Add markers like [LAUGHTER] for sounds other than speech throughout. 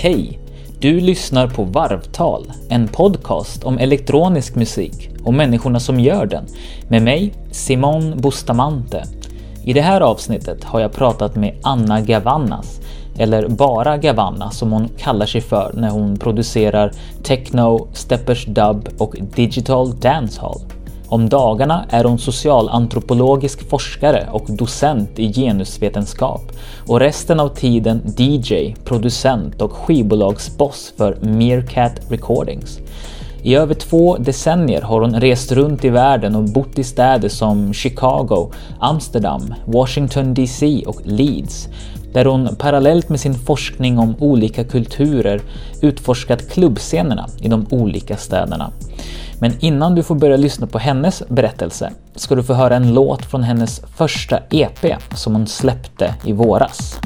Hej! Du lyssnar på Varvtal, en podcast om elektronisk musik och människorna som gör den, med mig, Simon Bustamante. I det här avsnittet har jag pratat med Anna Gavannas, eller bara Gavanna som hon kallar sig för när hon producerar techno, steppers dub och digital dancehall. Om dagarna är hon socialantropologisk forskare och docent i genusvetenskap och resten av tiden DJ, producent och skivbolagsboss för Meerkat Recordings. I över två decennier har hon rest runt i världen och bott i städer som Chicago, Amsterdam, Washington DC och Leeds där hon parallellt med sin forskning om olika kulturer utforskat klubbscenerna i de olika städerna. Men innan du får börja lyssna på hennes berättelse ska du få höra en låt från hennes första EP som hon släppte i våras.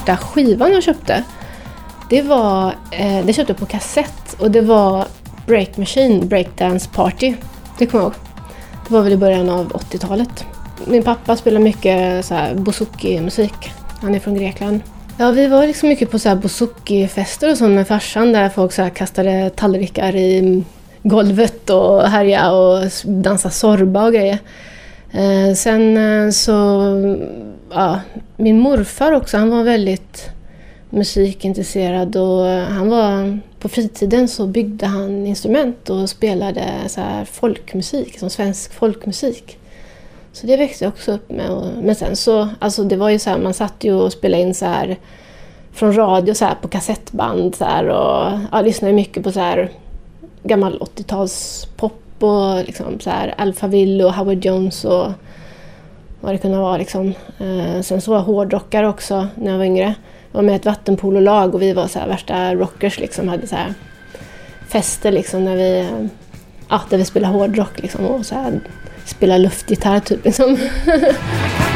Första skivan jag köpte, det var, eh, det köpte jag på kassett och det var Break Machine Breakdance Party. Det kommer jag ihåg. Det var väl i början av 80-talet. Min pappa spelar mycket så här bouzouki-musik. Han är från Grekland. Ja, vi var liksom mycket på så här bouzouki-fester och sånt med farsan där folk så här kastade tallrikar i golvet och härja och dansa sorba och grejer. Eh, sen eh, så, ja, min morfar också, han var väldigt musikintresserad och eh, han var, på fritiden så byggde han instrument och spelade så här folkmusik, som svensk folkmusik. Så det växte jag också upp med. Men sen så, alltså det var ju så här, man satt ju och spelade in så här från radio så här på kassettband så här och ja, lyssnade mycket på så här gammal 80-talspop och liksom så här Alphaville och Howard Jones och vad det kunde vara. Liksom. Eh, sen så var jag hårdrockare också när jag var yngre. Jag var med i ett vattenpololag och vi var så här värsta rockers. Liksom, hade så här fester liksom, när vi, ja, där vi spelade hårdrock liksom, och så här, spelade luftgitarr. Typ, liksom. [LAUGHS]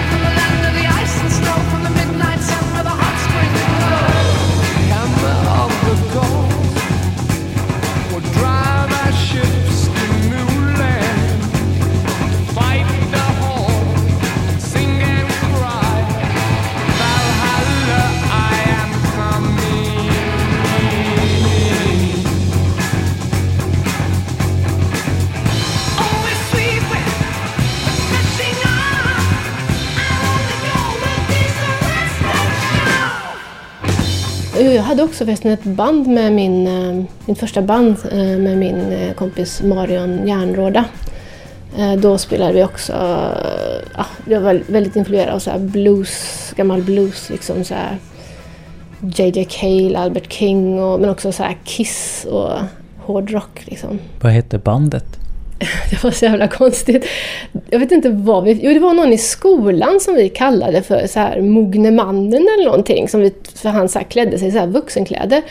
hade också förresten ett band med min, eh, mitt min första band eh, med min eh, kompis Marion Järnråda. Då spelade vi också, ja, jag var väldigt influerad av så blues, gammal blues, liksom så här JJ Cale, Albert King, och, men också så här Kiss och hårdrock. Liksom. Vad hette bandet? [LAUGHS] Det var så jävla konstigt. Jag vet inte vad vi... Jo, det var någon i skolan som vi kallade för så här Mognemannen eller någonting. Som vi, för han så här klädde sig i så här vuxenkläder.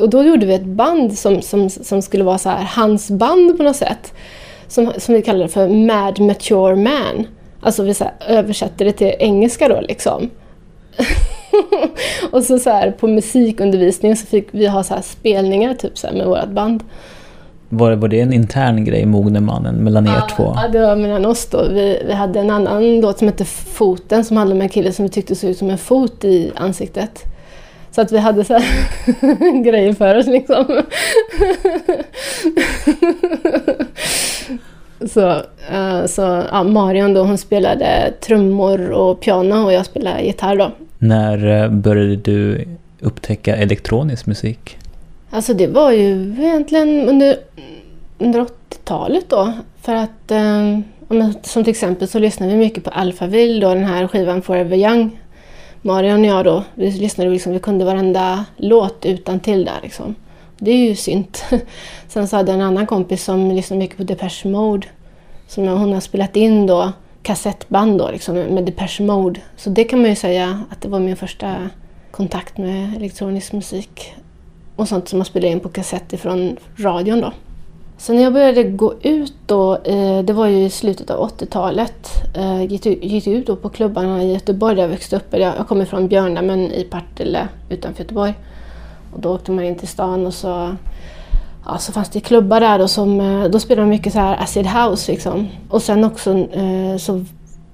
Och då gjorde vi ett band som, som, som skulle vara så här hans band på något sätt. Som, som vi kallade för Mad Mature Man. Alltså vi så här översätter det till engelska då liksom. [LAUGHS] och så, så här, på musikundervisningen så fick vi ha så här spelningar typ så här, med vårt band. Var, var det en intern grej, Mognemannen, mellan er ja, två? Ja, det var mellan oss då. Vi, vi hade en annan låt som hette Foten som handlade om en kille som vi tyckte såg ut som en fot i ansiktet. Så att vi hade så [LAUGHS] grejer för oss liksom. [LAUGHS] så uh, så ja, Marion då, hon spelade trummor och piano och jag spelade gitarr då. När eh, började du upptäcka elektronisk musik? Alltså det var ju egentligen under, under 80-talet då. För att, eh, som till exempel så lyssnade vi mycket på Alphaville då, den här skivan Forever Young. Marion och jag då, vi lyssnade liksom, vi kunde varenda låt utan till där liksom. Det är ju synt. [LAUGHS] Sen så hade jag en annan kompis som lyssnade mycket på Depeche Mode. Som hon har spelat in då, kassettband då liksom, med Depeche Mode. Så det kan man ju säga att det var min första kontakt med elektronisk musik och sånt som man spelade in på kassett ifrån radion då. Så när jag började gå ut då, eh, det var ju i slutet av 80-talet, eh, gick ut då på klubbarna i Göteborg där jag växte upp. Jag kommer från Björnamen i Partille utanför Göteborg. Och då åkte man in till stan och så, ja, så fanns det klubbar där och som, eh, då spelade de mycket så här acid house liksom. Och sen också så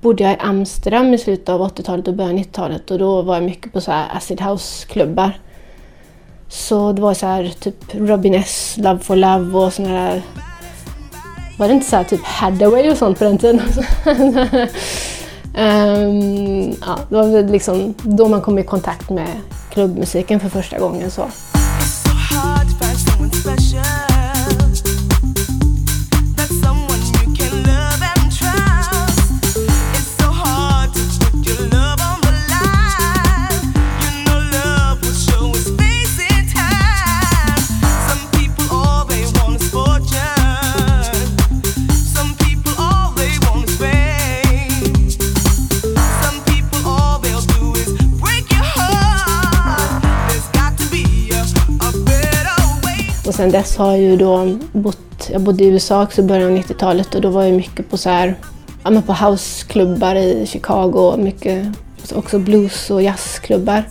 bodde jag i Amsterdam i slutet av 80-talet och början av 90-talet och då var jag mycket på så här acid house-klubbar. Så det var så här typ Robin S, Love for Love och såna där... Var det inte så här typ Hadaway och sånt på den tiden? um, [LAUGHS] ja, det var väl liksom då man kom i kontakt med klubbmusiken för första gången. så. Sen dess har jag ju då bott, jag bodde i USA också i början av 90-talet och då var jag mycket på så här, ja men på houseklubbar i Chicago, mycket också blues och jazzklubbar.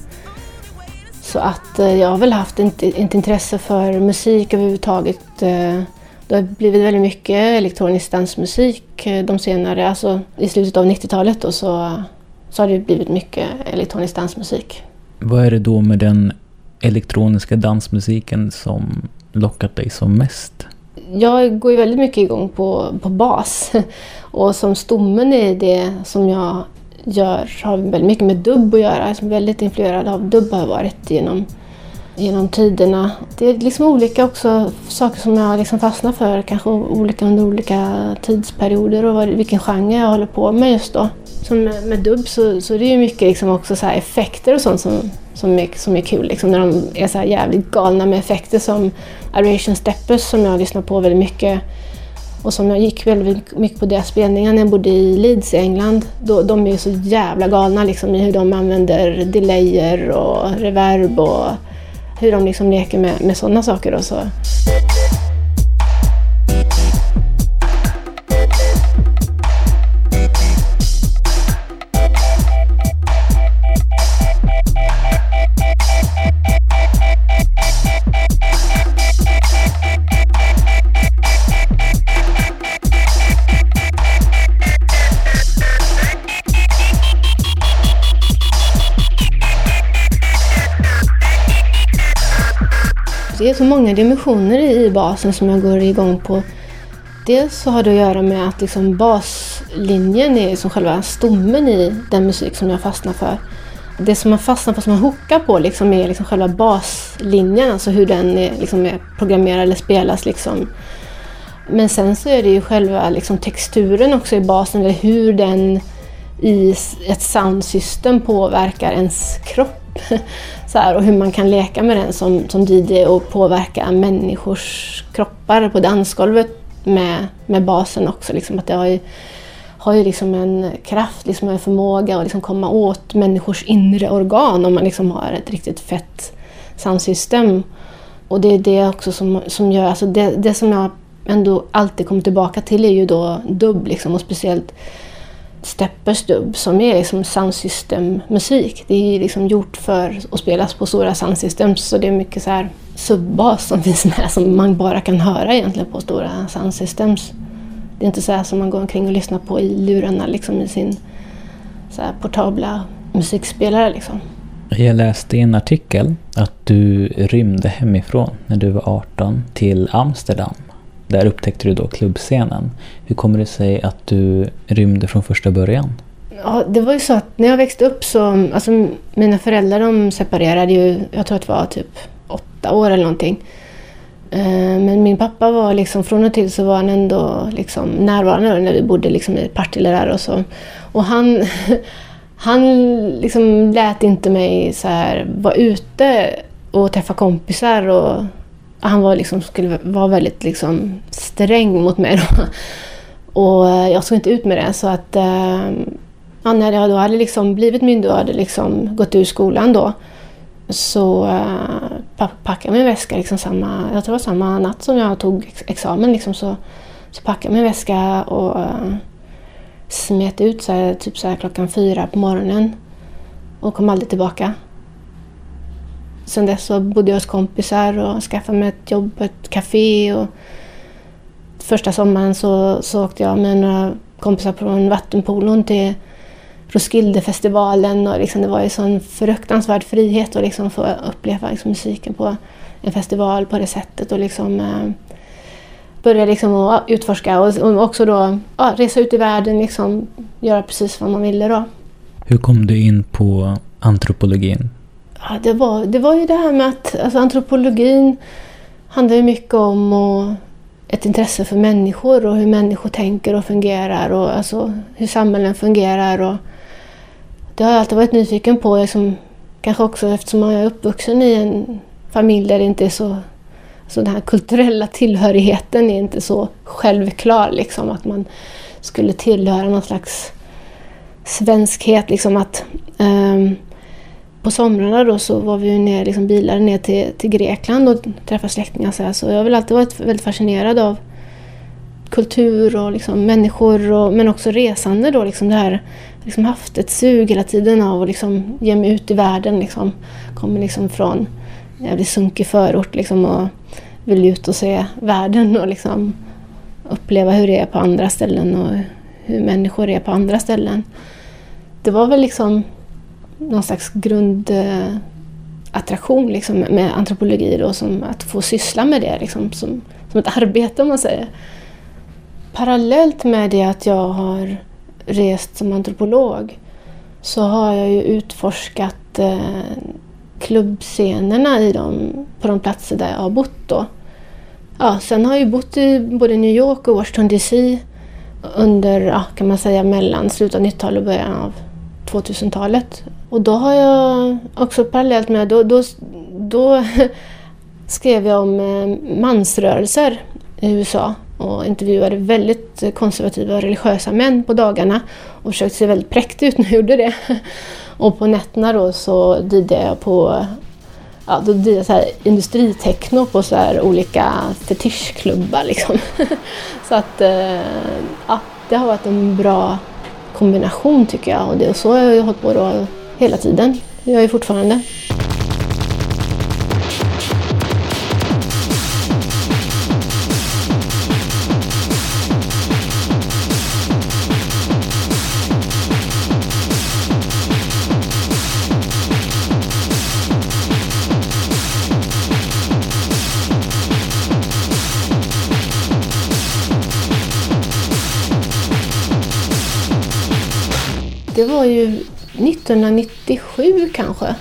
Så att eh, jag har väl haft ett, ett intresse för musik överhuvudtaget. Eh, det har blivit väldigt mycket elektronisk dansmusik eh, de senare, alltså i slutet av 90-talet då så, så har det blivit mycket elektronisk dansmusik. Vad är det då med den elektroniska dansmusiken som lockat dig som mest? Jag går ju väldigt mycket igång på, på bas. [LAUGHS] Och som stommen i det som jag gör har väldigt mycket med dubb att göra. Jag är väldigt influerad av dubb har jag varit genom, genom tiderna. Det är liksom olika också saker som jag liksom fastnar för, kanske olika under olika tidsperioder och vilken genre jag håller på med just då. Som med, med dubb så, så det är ju mycket liksom också så effekter och sånt som, som, är, som är kul. Liksom, när de är så jävligt galna med effekter som Aeration Steppers som jag lyssnar på väldigt mycket. Och som jag gick väldigt mycket på deras spelningar när jag bodde i Leeds i England. Då, de är ju så jävla galna liksom, i hur de använder delayer och reverb och hur de liksom leker med, med sådana saker. Och så. Det är så många dimensioner i basen som jag går igång på. Dels så har det att göra med att liksom baslinjen är som själva stommen i den musik som jag fastnar för. Det som man fastnar på, som man hookar på, liksom är liksom själva baslinjen, alltså hur den är, liksom är programmerad eller spelas. Liksom. Men sen så är det ju själva liksom texturen också i basen, eller hur den i ett soundsystem påverkar ens kropp [LAUGHS] så här, och hur man kan leka med den som, som DJ och påverka människors kroppar på dansgolvet med, med basen också. Liksom, att det har ju, har ju liksom en kraft, liksom en förmåga att liksom komma åt människors inre organ om man liksom har ett riktigt fett soundsystem. Och det är det också som, som gör, alltså det, det som jag ändå alltid kommer tillbaka till är ju då dubb liksom, och speciellt stepperstubb som är liksom soundsystem-musik. Det är liksom gjort för att spelas på stora soundsystems så det är mycket så här subbas som [LAUGHS] finns med som man bara kan höra egentligen på stora Soundsystems. Det är inte så här som man går omkring och lyssnar på i lurarna liksom i sin så här portabla musikspelare liksom. Jag läste i en artikel att du rymde hemifrån när du var 18 till Amsterdam. Där upptäckte du då klubbscenen. Hur kommer det sig att du rymde från första början? Ja, det var ju så att när jag växte upp så, alltså mina föräldrar de separerade ju, jag tror att det var typ åtta år eller någonting. Eh, men min pappa var liksom, från och till så var han ändå liksom närvarande när vi bodde liksom i Partille där och så. Och han, [LAUGHS] han liksom lät inte mig så här vara ute och träffa kompisar och han var liksom, skulle vara väldigt liksom sträng mot mig då. Och eh, jag såg inte ut med det så att eh, ja, när jag då hade liksom blivit myndig och hade liksom gått ur skolan då så uh, packade jag min väska liksom samma, jag tror det var samma natt som jag tog ex examen. Liksom, så, så packade jag min väska och eh, smet ut så här, typ så här, klockan fyra på morgonen och kom aldrig tillbaka. Sen dess så bodde jag hos kompisar och skaffade mig ett jobb på ett café. Och första sommaren så, så åkte jag med några kompisar på en vattenpolon till Roskildefestivalen och liksom, det var ju sån fruktansvärd frihet att liksom få uppleva liksom, musiken på en festival på det sättet och liksom eh, börja liksom att utforska och, och också då ja, resa ut i världen, liksom, göra precis vad man ville då. Hur kom du in på antropologin? Ja, det, var, det var ju det här med att alltså, antropologin handlar ju mycket om och, ett intresse för människor och hur människor tänker och fungerar och alltså, hur samhällen fungerar. Och, det har jag alltid varit nyfiken på, liksom, kanske också eftersom jag är uppvuxen i en familj där det inte är så... så den här kulturella tillhörigheten är inte så självklar, liksom, att man skulle tillhöra någon slags svenskhet. Liksom att, um, på somrarna då så var vi ner, liksom bilade ner till, till Grekland och träffade släktingar. Så, här, så jag har väl alltid varit väldigt fascinerad av kultur och liksom människor och, men också resande då. Liksom det här, liksom haft ett sug hela tiden av att liksom ge mig ut i världen. Liksom. Kommer liksom från en jävligt sunkig förort liksom och vill ut och se världen och liksom uppleva hur det är på andra ställen och hur människor är på andra ställen. Det var väl liksom någon slags grundattraktion liksom med antropologi då, som att få syssla med det liksom, som, som ett [LAUGHS] arbete om man säger parallellt med det att jag har rest som antropolog så har jag ju utforskat eh, klubbscenerna i dem, på de platser där jag har bott. Då. Ja, sen har jag bott i både New York och Washington DC under, ja, kan man säga, mellan slutet av 90-talet och början av 2000-talet. Och då har jag också parallellt med, då, då, då [LAUGHS] skrev jag om eh, mansrörelser i USA och intervjuade väldigt konservativa och religiösa män på dagarna och försökte se väldigt präktig ut när jag gjorde det. [LAUGHS] Och på nätterna då så didde jag på ja, då didde jag så här industritechno på så här olika fetischklubbar. Liksom. [LAUGHS] så att eh, ja, det har varit en bra kombination tycker jag och, det, är så har jag hållit på då hela tiden. Det gör jag fortfarande. Var ju 1997 kanske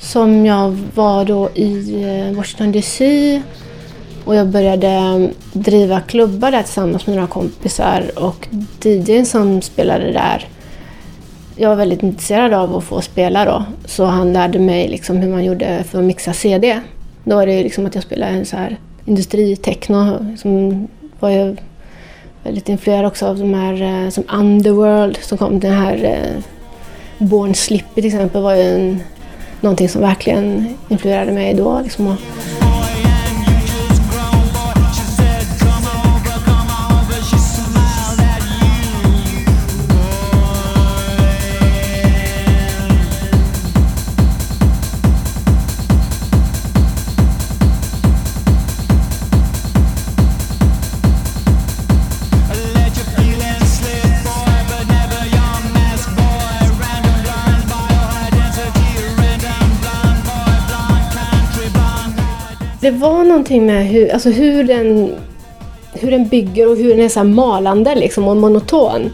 som jag var då i eh, Washington DC och jag började driva klubbar där tillsammans med några kompisar och DJn som spelade där jag var väldigt intresserad av att få spela då så han lärde mig liksom hur man gjorde för att mixa CD. Då var det liksom att jag spelade en så här industritechno som var ju väldigt influerad också av de här eh, som Underworld som kom. Den här eh, Born Slippy till exempel var ju en, någonting som verkligen influerade mig då. Liksom, Det var någonting med hur, alltså hur, den, hur den bygger och hur den är så malande liksom och monoton.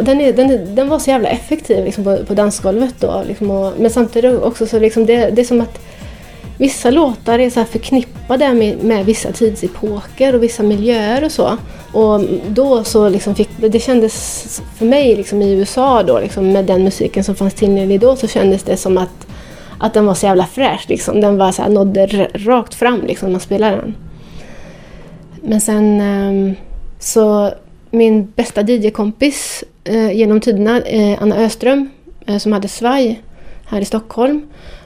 Den, är, den, den var så jävla effektiv liksom på, på dansgolvet då. Liksom och, men samtidigt också så liksom det, det är som att vissa låtar är så förknippade med, med vissa tidsepoker och vissa miljöer och så. Och då så liksom fick, det kändes för mig liksom i USA då liksom med den musiken som fanns tillgänglig då så kändes det som att, att den var så jävla fräsch liksom. Den var så här, nådde rakt fram liksom när man spelade den. Men sen ehm, så min bästa DJ-kompis eh, genom tiderna, eh, Anna Öström, eh, som hade Svaj här i Stockholm.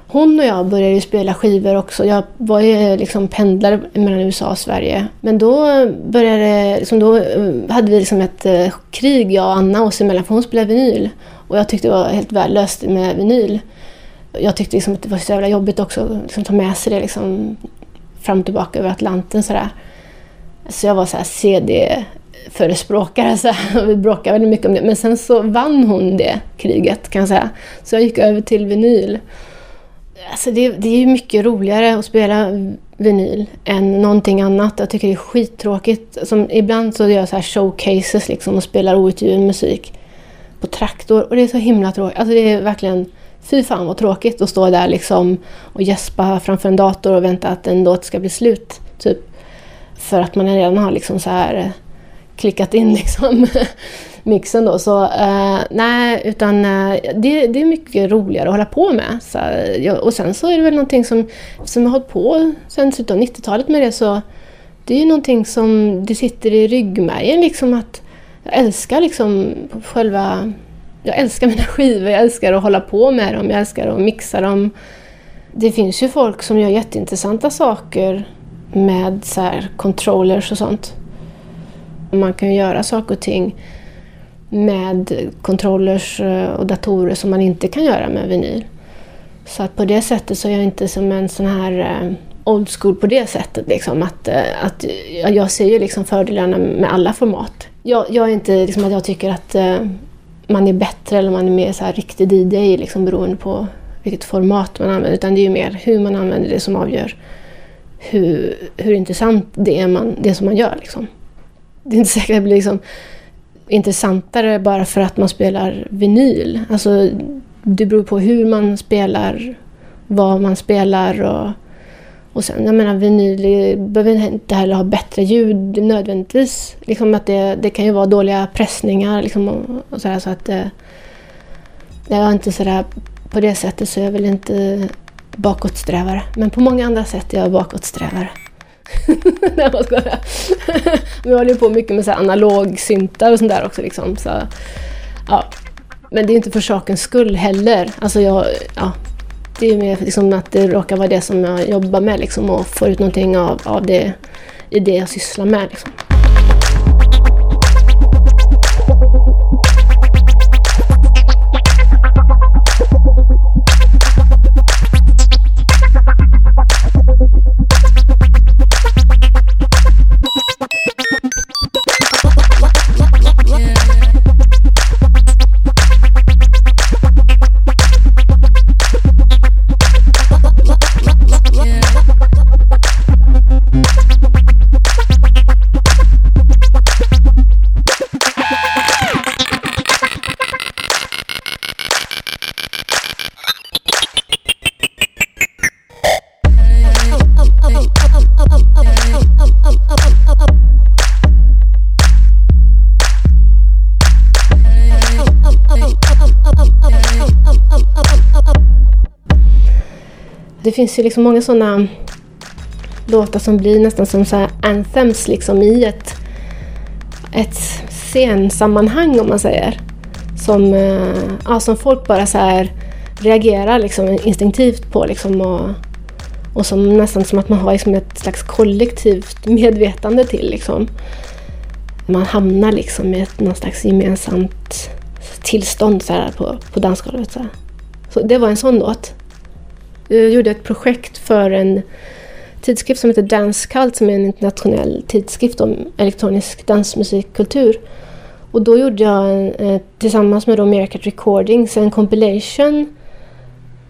Hon och jag började spela skivor också. Jag var ju eh, liksom pendlare mellan USA och Sverige. Men då började, liksom då eh, hade vi liksom ett krig, jag och Anna, oss emellan, för hon spelade vinyl. Och jag tyckte det var helt värdelöst med vinyl. Jag tyckte liksom att det var så jävla jobbigt också att liksom ta med sig det liksom fram och tillbaka över Atlanten sådär. Så jag var så här CD förespråkare. Så här. Vi bråkade väldigt mycket om det. Men sen så vann hon det kriget kan jag säga. Så jag gick över till vinyl. Alltså det, det är ju mycket roligare att spela vinyl än någonting annat. Jag tycker det är skittråkigt. Som, ibland så gör jag så här showcases liksom och spelar outgiven musik på traktor och det är så himla tråkigt. Alltså det är verkligen, fy fan vad tråkigt att stå där liksom och gäspa framför en dator och vänta att en låt ska bli slut. Typ. För att man redan har liksom så här eh, klickat in [LAUGHS] liksom mixen då. Så eh, nej, utan eh, det, det, är mycket roligare att hålla på med. Så, ja, och sen så är det väl någonting som, som jag har hållit på sen slutet av 90-talet med det så det är ju någonting som det sitter i ryggmärgen liksom att jag älskar liksom själva jag älskar mina skivor, jag älskar att hålla på med dem, jag älskar att mixa dem. Det finns ju folk som gör jätteintressanta saker med så här controllers och sånt. Man kan ju göra saker och ting med controllers eh, och datorer som man inte kan göra med vinyl. Så att på det sättet så är jag inte som en sån här eh, old school på det sättet. Liksom, att, eh, att, jag ser ju liksom fördelarna med alla format. Jag, jag är inte liksom att jag tycker att man är bättre eller man är mer så här riktig DJ liksom, beroende på vilket format man använder. Utan det är ju mer hur man använder det som avgör hur, hur intressant det är man, det som man gör. Liksom. Det är inte säkert att det blir liksom intressantare bara för att man spelar vinyl. Alltså, det beror på hur man spelar, vad man spelar och, och sen, jag menar vinyl behöver inte heller ha bättre ljud nödvändigtvis. Liksom att det, det kan ju vara dåliga pressningar liksom och, och sådär så att eh, jag är inte sådär, på det sättet så är jag väl inte bakåtsträvare. Men på många andra sätt är jag bakåtsträvare. [LAUGHS] Nej, jag skojar. jag [LAUGHS] Vi håller ju på mycket med så analogsyntar och sånt där också. Liksom, så, ja. Men det är inte för sakens skull heller. Alltså jag, ja, det är mer liksom att det råkar vara det som jag jobbar med liksom, och får ut någonting av, av det i det jag sysslar med. Liksom. Finns ju liksom många sådana låtar som blir nästan som så anthems liksom i ett, ett scensammanhang om man säger. Som, eh, ja, som folk bara så här reagerar liksom instinktivt på liksom och, och som nästan som att man har liksom ett slags kollektivt medvetande till. Liksom. Man hamnar liksom i ett någon slags gemensamt tillstånd så här, på, på dansgolvet. Så, så det var en sån låt. Jag gjorde ett projekt för en tidskrift som heter Dance Cult som är en internationell tidskrift om elektronisk dansmusikkultur. Och då gjorde jag en, eh, tillsammans med då Recordings en compilation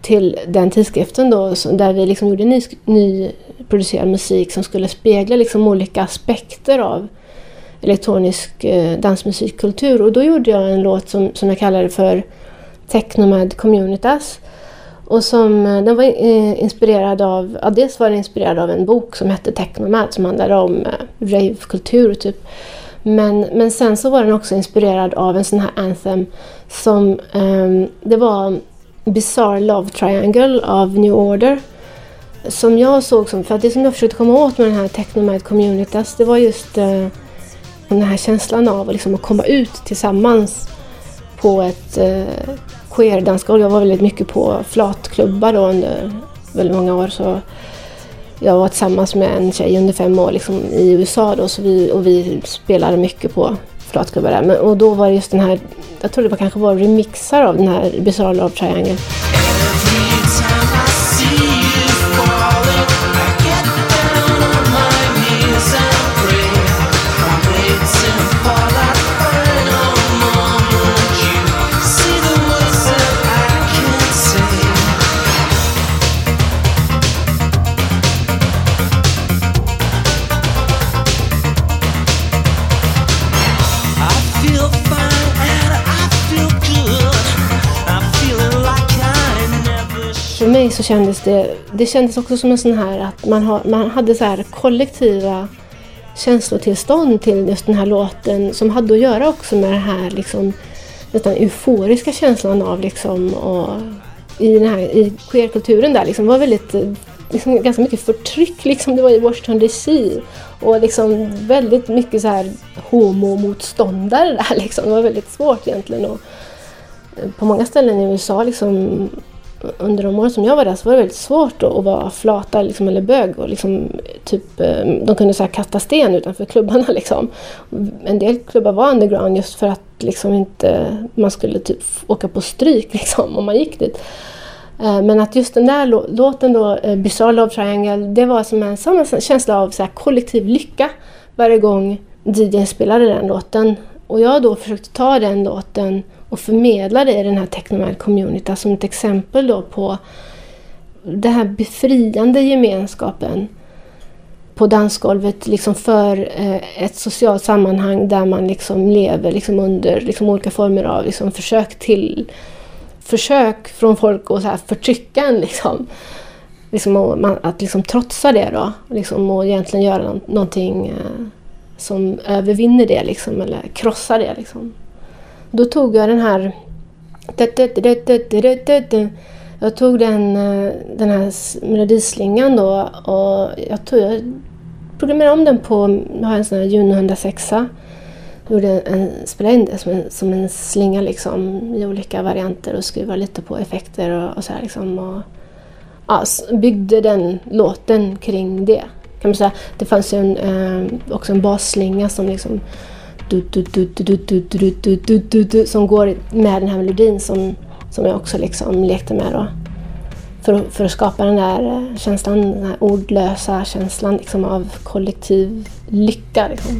till den tidskriften då, där vi liksom gjorde ny, nyproducerad musik som skulle spegla liksom olika aspekter av elektronisk eh, dansmusikkultur. Och då gjorde jag en låt som, som jag kallade för Technomad Communitas. Och som, eh, den var eh, inspirerad av, ja, dels var den inspirerad av en bok som hette Technomad som handlade om eh, ravekultur typ. Men, men sen så var den också inspirerad av en sån här anthem som, um, det var Bizarre Love Triangle av New Order. Som jag såg som, för att det som jag försökte komma åt med den här Technomad Communitas, det var just uh, den här känslan av liksom att komma ut tillsammans på ett eh. Jag var väldigt mycket på flatklubbar då under väldigt många år. Så jag var tillsammans med en tjej under fem år liksom, i USA då, så vi, och vi spelade mycket på flatklubbar där. Men, och då var det just den här, jag tror det var kanske var remixar av den här Bizarre Love Triangle. Mig så kändes det, det kändes också som en sån här att man, ha, man hade så här kollektiva känslotillstånd till just den här låten som hade att göra också med den här liksom, nästan euforiska känslan av liksom, och i den här i queerkulturen där liksom, var väldigt liksom, ganska mycket förtryck liksom. Det var i Washington DC och liksom väldigt mycket så här homomotståndare där liksom. Det var väldigt svårt egentligen och på många ställen i USA liksom under de år som jag var där så var det väldigt svårt att vara flata liksom, eller bög. Och liksom, typ, eh, de kunde så här, kasta sten utanför klubbarna. [LAUGHS] Liksom. En del klubbar var underground just för att liksom, inte, man skulle typ, åka på stryk [LAUGHS] liksom, om man gick dit. Eh, men att just den där låten då, eh, Bizarre Love Triangle, det var som en, som en känsla av så här, kollektiv lycka varje gång DJ spelade den låten. Och jag då försökte ta den låten och förmedla det i den här Technomad Community som ett exempel då på den här befriande gemenskapen på dansgolvet liksom för eh, ett socialt sammanhang där man liksom lever liksom under liksom olika former av liksom försök till försök från folk att så här förtrycka en. Liksom. Liksom att liksom trotsa det då liksom, och egentligen göra någonting eh, som övervinner det liksom, eller krossar det. Liksom. Då tog jag den här... Jag tog den, eh, den här melodislingan då och jag, tog, jag programmerade om den på, jag har en sån här Juno 106 gjorde en, spelade in det som en, som en slinga liksom, i olika varianter och skruvade lite på effekter och, och så här liksom. Och, ja, byggde den låten kring det. Kan man säga. Det fanns ju en, eh, också en basslinga som liksom som går med den här melodin som, som jag också liksom lekte med då. För, för att skapa den där känslan, den här ordlösa känslan liksom av kollektiv lycka. Liksom.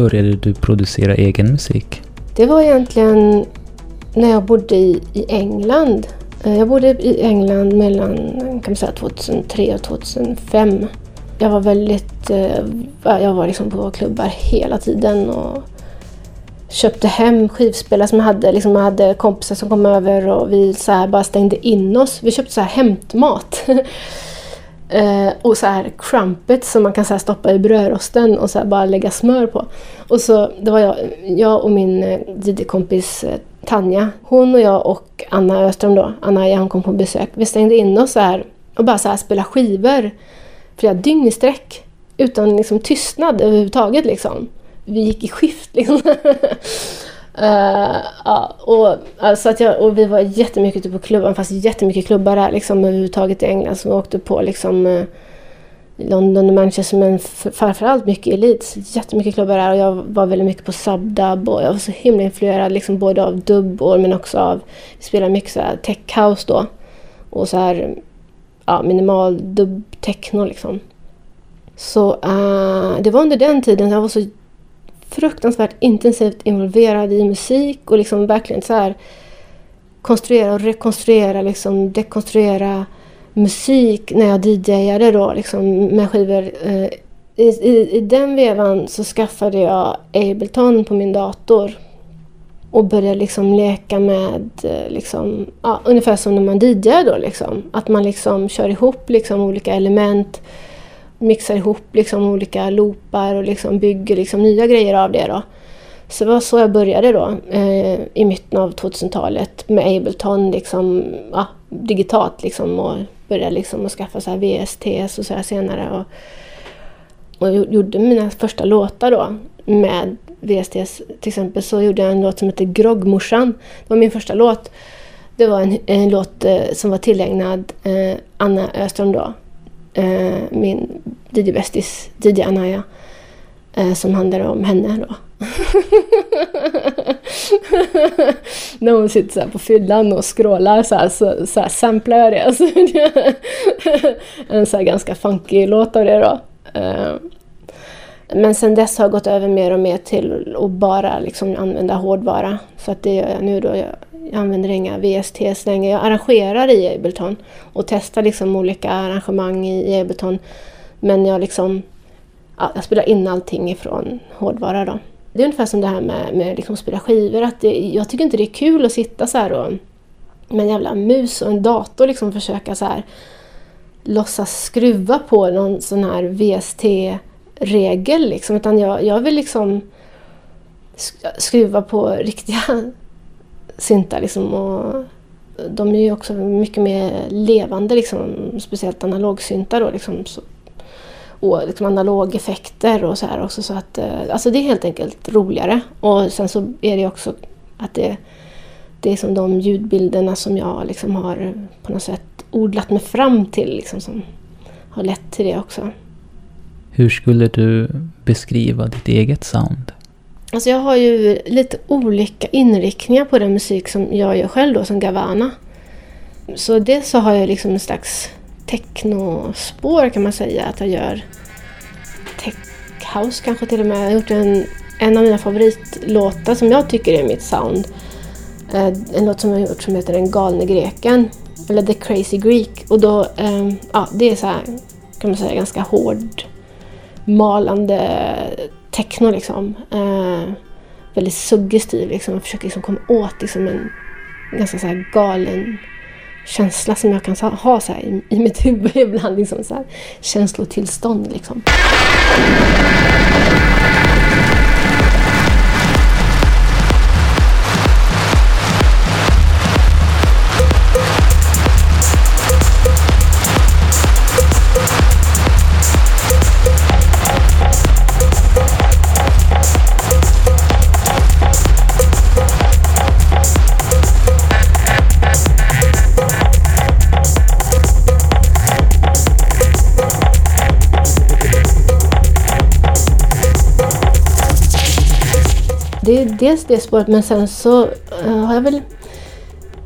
Började du producera egen musik? Det var egentligen när jag bodde i, i England. Eh, jag bodde i England mellan kan man säga, 2003 och 2005. jag var väldigt... Eh, jag var liksom på klubbar hela tiden och köpte hem skivspelare som jag hade. Liksom jag hade kompisar som kom över och vi så här bara stängde in oss. Vi köpte så här hämtmat. [LAUGHS] eh, och så här crumpets som man kan så stoppa i brödrosten och så bara lägga smör på. Och så, det var jag, jag och min eh, DJ-kompis eh, Tanja. Hon och jag och Anna Öström då, Anna hon kom på besök. Vi stängde in oss så här och bara så här spela skivor flera dygn i sträck. Utan liksom tystnad överhuvudtaget liksom. Vi gick i skift liksom. [LAUGHS] uh, ja, och, alltså att jag, och vi var jättemycket ute på klubbar, fast jättemycket klubbar här liksom överhuvudtaget i England. Så vi åkte på liksom uh, London och Manchester men framförallt mycket elit. Jättemycket klubbar där och jag var väldigt mycket på subdub och jag var så himla influerad liksom både av dubbor men också av, vi spelade mycket så här tech house då. Och så här ja, minimal dubb techno liksom. Så uh, det var under den tiden jag var så fruktansvärt intensivt involverad i musik och liksom verkligen så här konstruera och rekonstruera, liksom dekonstruera musik när jag DJade då liksom med skivor. Eh, I, i, I den vevan så skaffade jag Ableton på min dator och började liksom leka med, eh, liksom, ja, ungefär som när man DJar då. Liksom. Att man liksom kör ihop liksom olika element, mixar ihop liksom olika loopar och liksom bygger liksom nya grejer av det. Då. Så det var så jag började då eh, i mitten av 2000-talet med Ableton liksom, ja, digitalt liksom, och började liksom att skaffa så här VSTs och så här senare. Och, och gjorde mina första låtar då med VSTs. Till exempel så gjorde jag en låt som heter Groggmorsan. Det var min första låt. Det var en, en låt eh, som var tillägnad eh, Anna Öström då. Eh, min DJ-bästis, DJ Anaya. Eh, som handlar om henne då. [LAUGHS] När hon sitter så på fyllan och skrålar så här, så, så här samplar jag det. Alltså, en så ganska funky låt av det då. Eh, men sen dess har jag gått över mer och mer till att bara liksom använda hårdvara. Så att det gör jag nu då. Jag, jag använder inga VSTs längre. Jag arrangerar i Ableton och testar liksom olika arrangemang i Ableton. Men jag, liksom, ja, jag spelar in allting ifrån hårdvara. Då. Det är ungefär som det här med, med liksom att spela skivor. Att det, jag tycker inte det är kul att sitta så här och med en jävla mus och en dator liksom försöka så här låtsas skruva på någon sån här VST regel liksom, utan jag, jag vill liksom skruva på [LAUGHS] riktiga syntar liksom och de är ju också mycket mer levande liksom, speciellt analogsyntar då liksom. Så, och liksom analogeffekter och så här också så att eh, alltså det är helt enkelt roligare och sen så är det också att det, det är som de ljudbilderna som jag liksom har på något sätt odlat mig fram till liksom som har lett till det också. Hur skulle du beskriva ditt eget sound? Alltså jag har ju lite olika inriktningar på den musik som jag gör själv då, som Gavana. Så dels så har jag liksom en slags technospår kan man säga, att jag gör tech house kanske till och med. Jag har gjort en, en av mina favoritlåtar som jag tycker är mitt sound. Eh, en låt som jag har gjort som heter Den galne greken, eller The Crazy Greek. Och då, ehm, ja, det är så här, kan man säga, ganska hård malande techno liksom. Eh, väldigt suggestiv liksom. Jag försöker liksom komma åt liksom en ganska så här galen känsla som jag kan ha så i, i mitt huvud [LAUGHS] ibland. Liksom så här, känslotillstånd liksom. Det är dels det spåret men sen så eh, har jag väl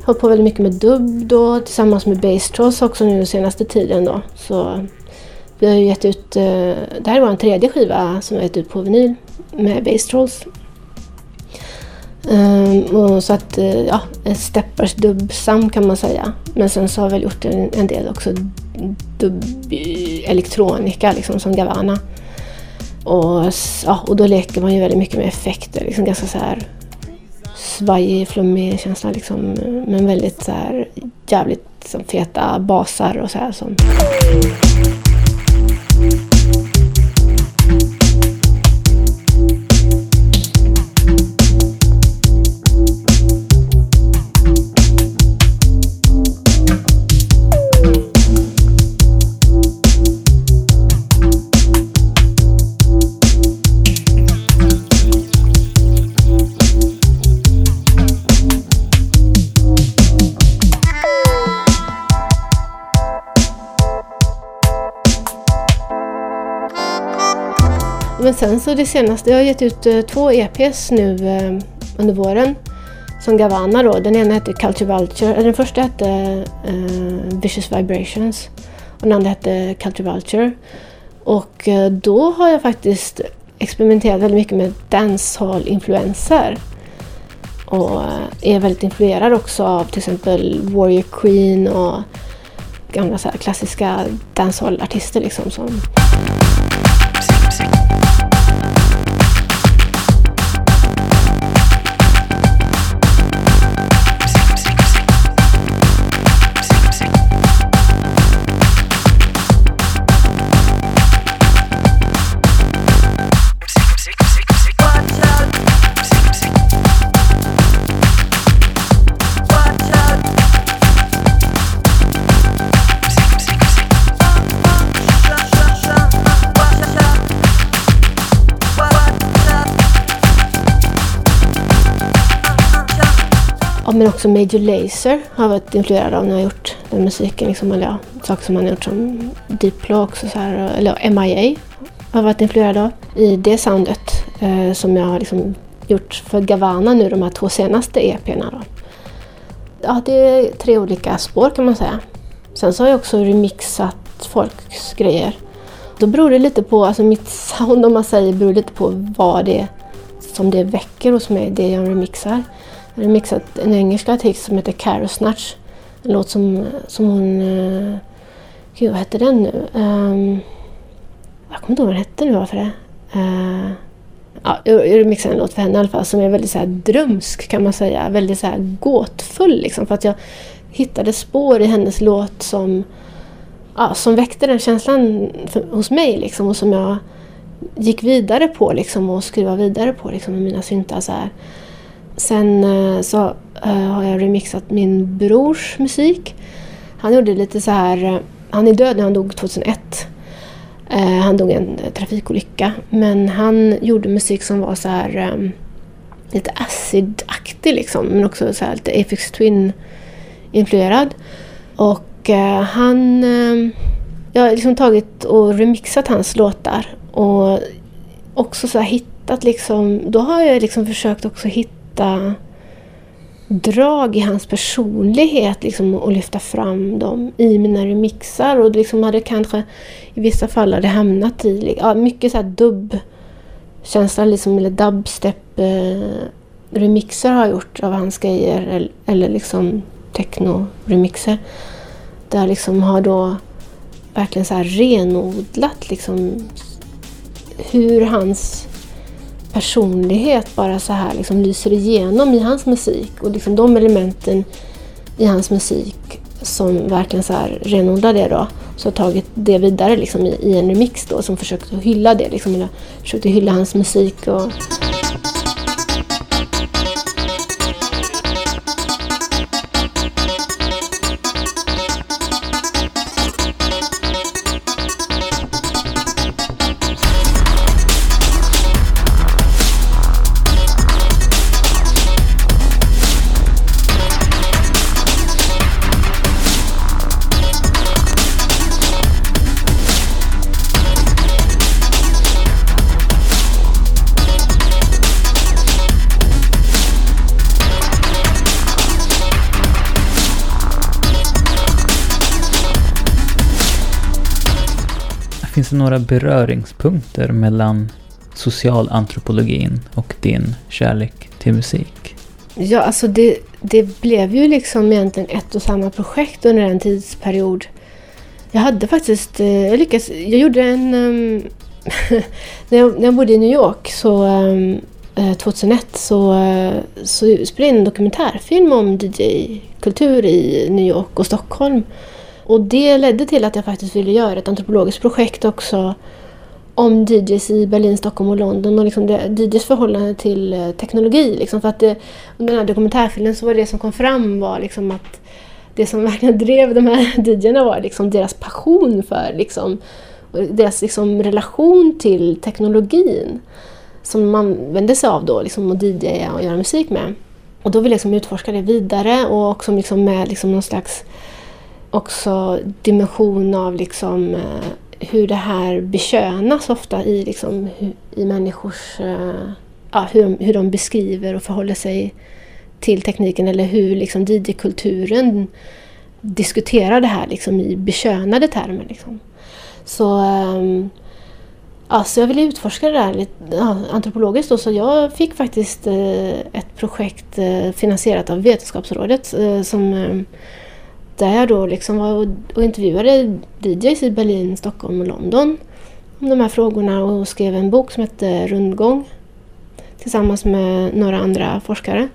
hållit på väldigt mycket med dubb då tillsammans med Bass Trolls också nu senaste tiden då. Så vi har ju gett ut, eh, det här är vår tredje skiva som vi har gett ut på vinyl med Bass Trolls. Um, och så att, uh, ja, Steppers dubbsam kan man säga. Men sen så har vi gjort en, en del också dubb-elektronika liksom, som Gavanna. Och, ja, och då leker man ju väldigt mycket med effekter, liksom ganska så här svajig, flummig känsla liksom. Men väldigt så här jävligt som feta basar och så här som... så det senaste, jag har gett ut eh, två EPs nu eh, under våren. Som Gavanna då. Den ena hette Culture Vulture, den första hette eh, Vicious Vibrations. Och den andra hette Culture Vulture. Och eh, då har jag faktiskt experimenterat väldigt mycket med dancehall-influenser. Och är väldigt influerad också av till exempel Warrior Queen och gamla så klassiska dancehall-artister liksom. Som men också Major Lazer har varit influerad av när jag har gjort den musiken. Liksom, eller ja, saker som han har gjort som Diplo också, så här, eller MIA har varit influerad av. I det soundet eh, som jag har liksom gjort för Gavana nu, de här två senaste EP'na. Då. Ja, det är tre olika spår kan man säga. Sen så har jag också remixat folks grejer. Då beror det lite på, alltså mitt sound om man säger, beror lite på vad det är som det väcker hos mig, det jag remixar. Jag en engelsk artist som heter Caro Snatch. En låt som, som hon... Uh, gud, vad hette den nu? Um, jag kommer inte ihåg vad den hette nu varför det. Uh, ja, jag remixade en låt för henne i alla fall som är väldigt så här drömsk kan man säga. Väldigt så här gåtfull liksom. För att jag hittade spår i hennes låt som, ja, som väckte den känslan för, hos mig liksom. Och som jag gick vidare på liksom och skruvade vidare på liksom med mina syntar så här. Sen eh, så eh, har jag remixat min brors musik. Han gjorde lite så här, eh, han är död nu, han dog 2001. Han dog i en trafikolycka. Men han gjorde musik som var så här lite acid-aktig liksom. Men också så här lite Aphex Twin-influerad. Och han... Jag har liksom tagit och remixat hans låtar. Och också så hittat liksom... Då har jag liksom försökt också hitta hitta drag i hans personlighet liksom, och lyfta fram dem i mina remixar. Och liksom hade kanske i vissa fall hade hamnat i ja, mycket så här dubb-känsla, liksom, eller dubstep-remixer har jag gjort av hans grejer. Eller, eller liksom techno-remixer. Där jag liksom har då verkligen så här renodlat liksom hur hans personlighet bara så här liksom lyser igenom i hans musik. Och liksom de elementen i hans musik som verkligen så här renodlar det då. Så har tagit det vidare liksom i, i en remix då som försökte hylla det. Liksom, eller försökte hylla hans musik. och Finns det några beröringspunkter mellan socialantropologin och din kärlek till musik? Ja, alltså det, det blev ju liksom egentligen ett och samma projekt under en tidsperiod. Jag hade faktiskt, eh, jag lyckades, jag gjorde en... Um, [LAUGHS] när, jag, när jag bodde i New York så ehm, eh, um, 2001 så, eh, så spelade jag in en dokumentärfilm om DJ-kultur i New York och Stockholm. Och det ledde till att jag faktiskt ville göra ett antropologiskt projekt också om DJs i Berlin, Stockholm och London och liksom det, DJs förhållande till eh, teknologi. Liksom för att det, under den här dokumentärfilmen så var det som kom fram var liksom att det som verkligen drev de här [LAUGHS] DJerna var liksom deras passion för liksom, deras liksom relation till teknologin som man vände sig av då, liksom att DJa och göra musik med. Och då vill jag liksom utforska det vidare och också liksom med liksom någon slags också dimension av liksom, eh, hur det här bekönas ofta i, liksom, i människors... Eh, ja, hur, hur de beskriver och förhåller sig till tekniken eller hur liksom DJ-kulturen diskuterar det här liksom, i bekönade termer. Liksom. Så, um, alltså jag ville utforska det där lite ja, antropologiskt då, så jag fick faktiskt eh, ett projekt eh, finansierat av Vetenskapsrådet eh, som ehm, där jag då liksom var och intervjuade DJs i Berlin, Stockholm och London om de här frågorna och skrev en bok som hette Rundgång tillsammans med några andra forskare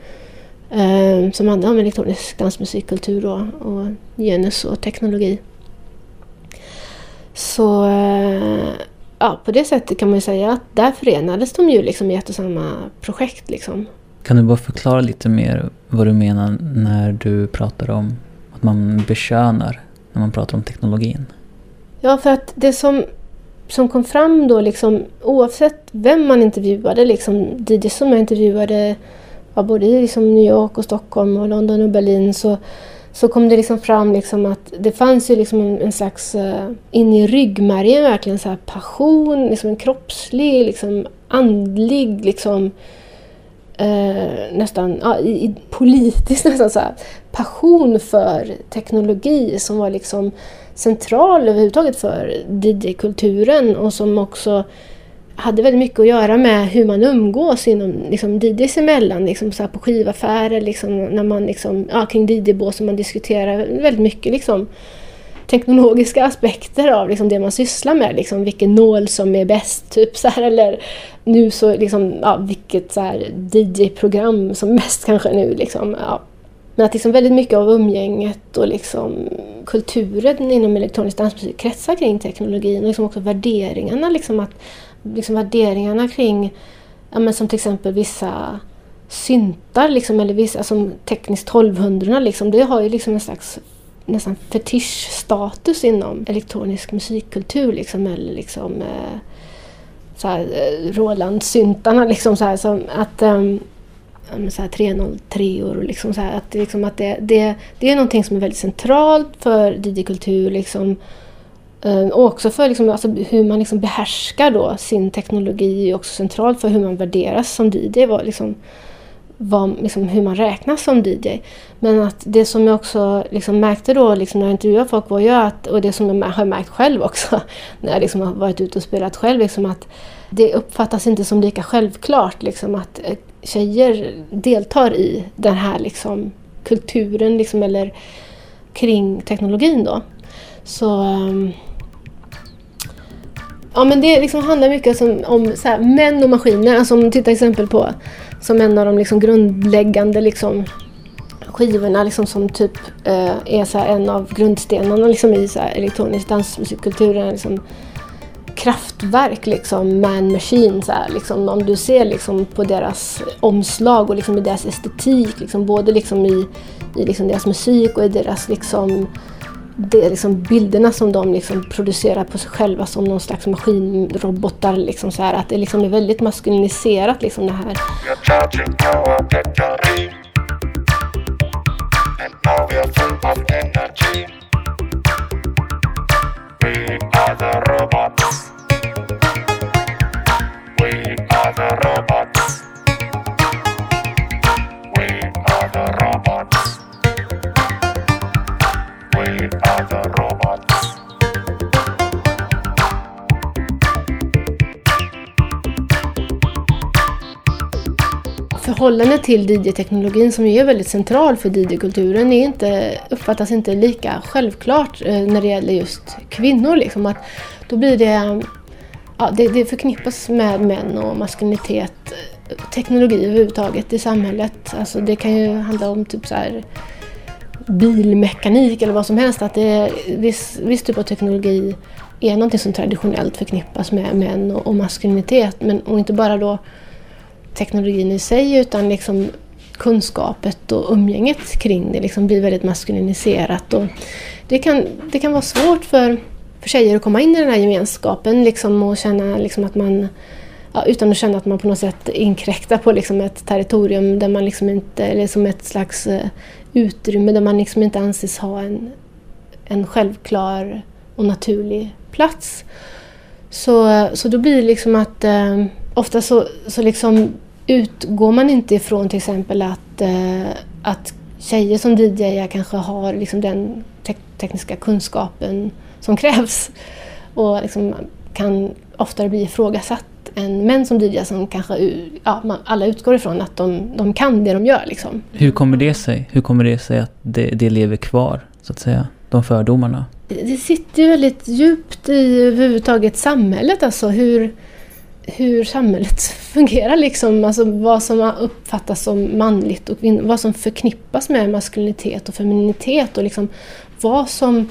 eh, som handlade om elektronisk dansmusikkultur och, och genus och teknologi. Så eh, ja, på det sättet kan man ju säga att där förenades de ju liksom i ett och samma projekt. Liksom. Kan du bara förklara lite mer vad du menar när du pratar om att man bekönar när man pratar om teknologin? Ja, för att det som, som kom fram då, liksom, oavsett vem man intervjuade, liksom, DJ som jag intervjuade var både i liksom New York och Stockholm och London och Berlin, så, så kom det liksom fram liksom att det fanns ju liksom en, en slags, uh, in i ryggmärgen verkligen så passion, liksom en kroppslig, liksom andlig, liksom eh, nästan ja, i, i politisk [LAUGHS] nästan så här, passion för teknologi som var liksom central överhuvudtaget för DJ-kulturen och som också hade väldigt mycket att göra med hur man umgås inom liksom, DJs emellan, liksom, så på skivaffärer, liksom, när man liksom, ja, kring DJ-bås man diskuterar väldigt mycket liksom, teknologiska aspekter av liksom, det man sysslar med. Liksom, vilken nål som är bäst, typ, så här, eller nu så liksom, ja, vilket DJ-program som är bäst kanske nu. Liksom, ja. Men att liksom väldigt mycket av umgänget och liksom kulturen inom elektronisk dansmusik kretsar kring teknologin och liksom också värderingarna. Liksom att, liksom värderingarna kring, ja, men som till exempel vissa syntar liksom, eller vissa som tekniskt 1200 liksom, det har ju liksom en slags nästan fetischstatus inom elektronisk musikkultur. Liksom, eller liksom, eh, så här, eh, Roland-syntarna. Liksom, så här, som att, um, så här 303 och liksom, så här, att, liksom, att det, det, det är någonting som är väldigt centralt för DJ-kultur. Liksom, ehm, och också för liksom, alltså, hur man liksom behärskar då sin teknologi är också centralt för hur man värderas som DJ. Var, liksom, vad, liksom, hur man räknas som DJ. Men att det som jag också liksom märkte då liksom när jag intervjuade folk var ju att, och det som jag har märkt själv också [LAUGHS] när jag liksom har varit ute och spelat själv, liksom att det uppfattas inte som lika självklart liksom, att eh, tjejer deltar i den här liksom, kulturen liksom, eller kring teknologin då. Så ehm, Ja men det liksom handlar mycket om, om så här, män och maskiner, alltså om titta exempel på som en av de liksom grundläggande liksom, skivorna liksom, som typ eh, är så en av grundstenarna liksom, i så här, elektronisk dansmusikkultur. Liksom, kraftverk, liksom, man machine. Så här, liksom, om du ser liksom, på deras omslag och liksom, i deras estetik, liksom, både liksom, i, i liksom, deras musik och i deras liksom, det är liksom bilderna som de liksom producerar på sig själva som någon slags maskinrobotar. Liksom så här, att det liksom är väldigt maskuliniserat liksom det här. We are the robots. Förhållandet till DJ-teknologin som är väldigt central för DJ-kulturen är inte, uppfattas inte lika självklart eh, när det gäller just kvinnor. Liksom. Att då blir det, ja, det, det förknippas med män och maskulinitet, eh, teknologi överhuvudtaget i samhället. Alltså det kan ju handla om typ så här bilmekanik eller vad som helst. Att det är viss, viss typ av teknologi är någonting som traditionellt förknippas med män och, och maskulinitet. Men, och inte bara då teknologin i sig utan liksom kunskapet och umgänget kring det liksom blir väldigt maskuliniserat. Och det, kan, det kan vara svårt för, för tjejer att komma in i den här gemenskapen liksom och känna liksom att man ja, utan att känna att man på något sätt inkräktar på liksom ett territorium där man liksom inte, eller som ett slags eh, utrymme där man liksom inte anses ha en, en självklar och naturlig plats. Så, så då blir det liksom att eh, ofta så, så liksom utgår man inte ifrån till exempel att, uh, att tjejer som DJar kanske har liksom den te tekniska kunskapen som krävs och liksom kan oftare bli ifrågasatt än män som DJar som kanske ja, alla utgår ifrån att de, de kan det de gör. Liksom. Hur kommer det sig? Hur kommer det sig att det, det lever kvar, så att säga, de fördomarna? Det, det sitter ju väldigt djupt i överhuvudtaget samhället, alltså hur, hur samhället [LAUGHS] fungerar. Liksom. Alltså vad som uppfattas som manligt och vad som förknippas med maskulinitet och femininitet och liksom vad som,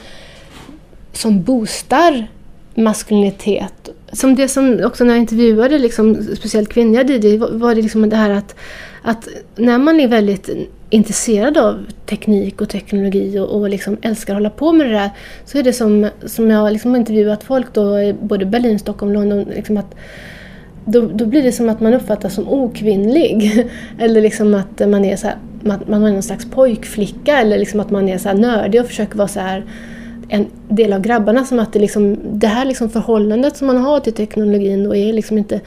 som boostar maskulinitet. Som det som också när jag intervjuade liksom, speciellt kvinnliga DJ var det liksom det här att, att när man är väldigt intresserad av teknik och teknologi och, och liksom älskar att hålla på med det där så är det som, som jag liksom intervjuat folk då, både Berlin, Stockholm, London, liksom att då, då blir det som att man uppfattas som okvinnlig. [LAUGHS] eller liksom att man är, så här, man, man är någon slags pojkflicka eller liksom att man är så här nördig och försöker vara så här en del av grabbarna som att det, liksom, det här liksom förhållandet som man har till teknologin då är liksom inte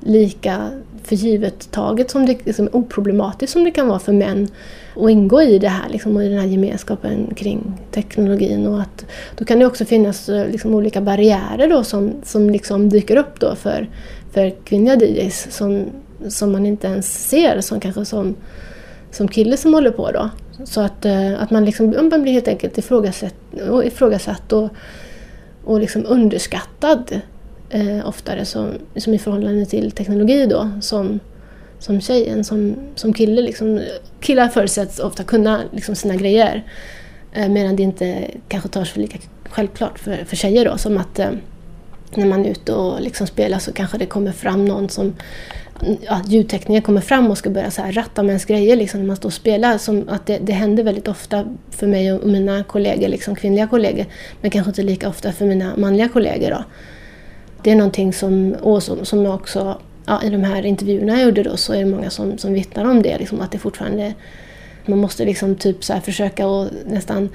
lika för givet taget som det liksom, oproblematiskt som det kan vara för män att ingå i det här liksom, och i den här gemenskapen kring teknologin. Och att, då kan det också finnas eh, liksom, olika barriärer då som, som liksom dyker upp då för, för kvinnliga DJs som, som man inte ens ser som kanske som, som kille som håller på då. Så att, eh, att man, liksom, man blir helt enkelt ifrågasatt, ifrågasatt och, och liksom underskattad eh, oftare som, som i förhållande till teknologi då, som, som tjej som, som kille. Liksom. Killar förutsätts ofta kunna liksom, sina grejer eh, medan det inte kanske tas för lika självklart för, för tjejer då, som att eh, när man är ute och liksom spelar så kanske det kommer fram någon som ja, ljudtekniker kommer fram och ska börja så här ratta med ens grejer liksom, när man står och spelar. Som att det, det händer väldigt ofta för mig och mina kollegor, liksom, kvinnliga kollegor. Men kanske inte lika ofta för mina manliga kollegor. Då. Det är någonting som, och som, som också ja, i de här intervjuerna jag gjorde då så är det många som, som vittnar om det. Liksom, att det fortfarande man måste liksom typ så försöka och nästan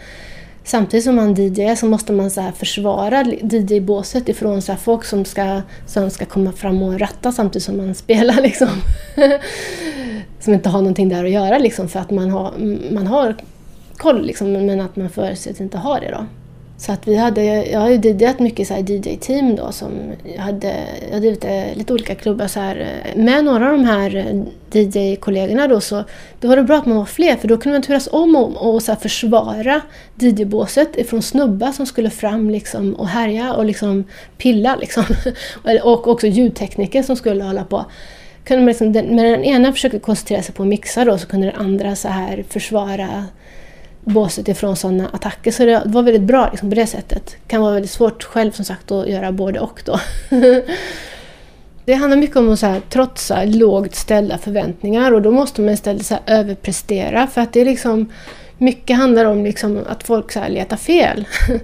Samtidigt som man DJar så måste man så här försvara DJ-båset ifrån så folk som ska, som ska komma fram och ratta samtidigt som man [LAUGHS] spelar. Liksom. som inte har någonting där att göra liksom, för att man har, man har koll liksom, men att man förutsätts inte ha det. Då. Så att vi hade, jag har ju DJat mycket så DJ-team då som hade, jag hade lite, lite olika klubbar så här. Eh, med några av de här eh, DJ-kollegorna då så då var det bra att man var fler för då kunde man turas om och, och så försvara DJ-båset ifrån snubbar som skulle fram liksom och härja och liksom pilla liksom. [LAUGHS] och också ljudtekniker som skulle hålla på. Kunde man liksom, när den ena försökte koncentrera sig på att mixa då så kunde den andra så här försvara båset ifrån sådana attacker. Så det var väldigt bra liksom, på det sättet. Det kan vara väldigt svårt själv som sagt att göra både och då. [LAUGHS] det handlar mycket om att så här, trotsa lågt ställda förväntningar och då måste man istället så här, överprestera för att det är liksom mycket handlar om liksom, att folk så här, letar fel [LAUGHS]